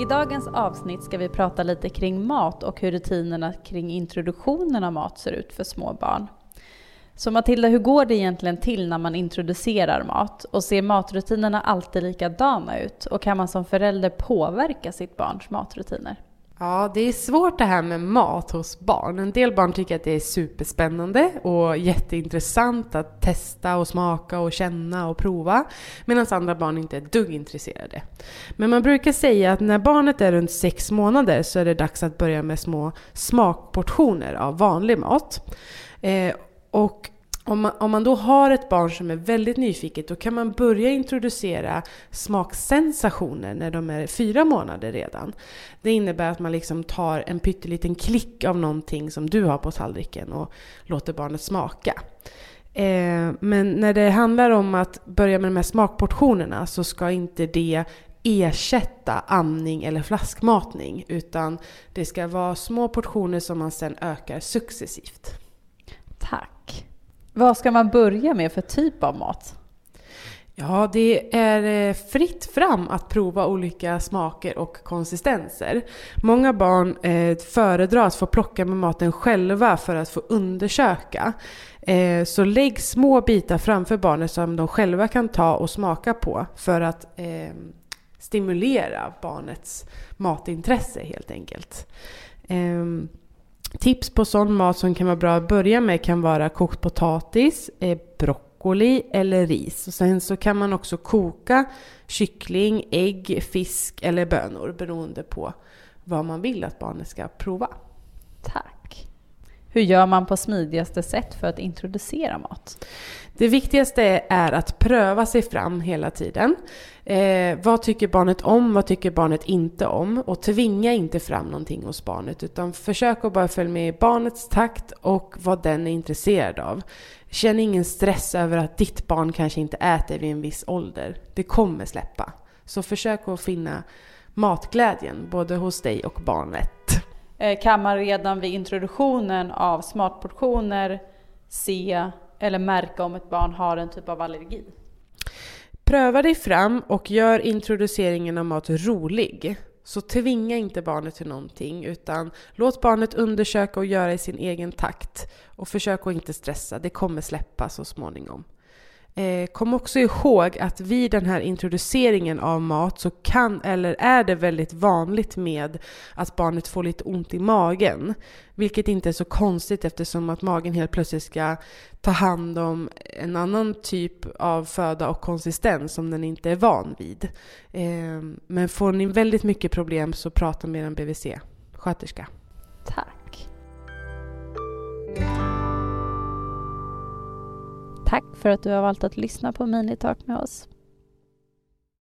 I dagens avsnitt ska vi prata lite kring mat och hur rutinerna kring introduktionen av mat ser ut för små barn. Så Matilda, hur går det egentligen till när man introducerar mat? Och ser matrutinerna alltid likadana ut? Och kan man som förälder påverka sitt barns matrutiner? Ja, det är svårt det här med mat hos barn. En del barn tycker att det är superspännande och jätteintressant att testa och smaka och känna och prova. Medan andra barn inte är ett dugg intresserade. Men man brukar säga att när barnet är runt sex månader så är det dags att börja med små smakportioner av vanlig mat. Eh, och om man, om man då har ett barn som är väldigt nyfiket då kan man börja introducera smaksensationer när de är fyra månader redan. Det innebär att man liksom tar en pytteliten klick av någonting som du har på tallriken och låter barnet smaka. Eh, men när det handlar om att börja med de här smakportionerna så ska inte det ersätta amning eller flaskmatning utan det ska vara små portioner som man sen ökar successivt. Tack. Vad ska man börja med för typ av mat? Ja, det är eh, fritt fram att prova olika smaker och konsistenser. Många barn eh, föredrar att få plocka med maten själva för att få undersöka. Eh, så lägg små bitar framför barnet som de själva kan ta och smaka på för att eh, stimulera barnets matintresse helt enkelt. Ehm, Tips på sån mat som kan vara bra att börja med kan vara kokt potatis, eh, broccoli eller ris. Och sen så kan man också koka kyckling, ägg, fisk eller bönor beroende på vad man vill att barnet ska prova. Tack. Hur gör man på smidigaste sätt för att introducera mat? Det viktigaste är att pröva sig fram hela tiden. Eh, vad tycker barnet om? Vad tycker barnet inte om? Och tvinga inte fram någonting hos barnet utan försök att bara följa med i barnets takt och vad den är intresserad av. Känn ingen stress över att ditt barn kanske inte äter vid en viss ålder. Det kommer släppa. Så försök att finna matglädjen både hos dig och barnet. Eh, kan man redan vid introduktionen av smartportioner se eller märka om ett barn har en typ av allergi? Pröva dig fram och gör introduceringen av mat rolig. Så tvinga inte barnet till någonting utan låt barnet undersöka och göra i sin egen takt. Och försök att inte stressa, det kommer släppa så småningom. Eh, kom också ihåg att vid den här introduceringen av mat så kan, eller är det väldigt vanligt med att barnet får lite ont i magen. Vilket inte är så konstigt eftersom att magen helt plötsligt ska ta hand om en annan typ av föda och konsistens som den inte är van vid. Eh, men får ni väldigt mycket problem så prata med en BVC-sköterska. Tack. Tack för att du har valt att lyssna på Minitalk med oss.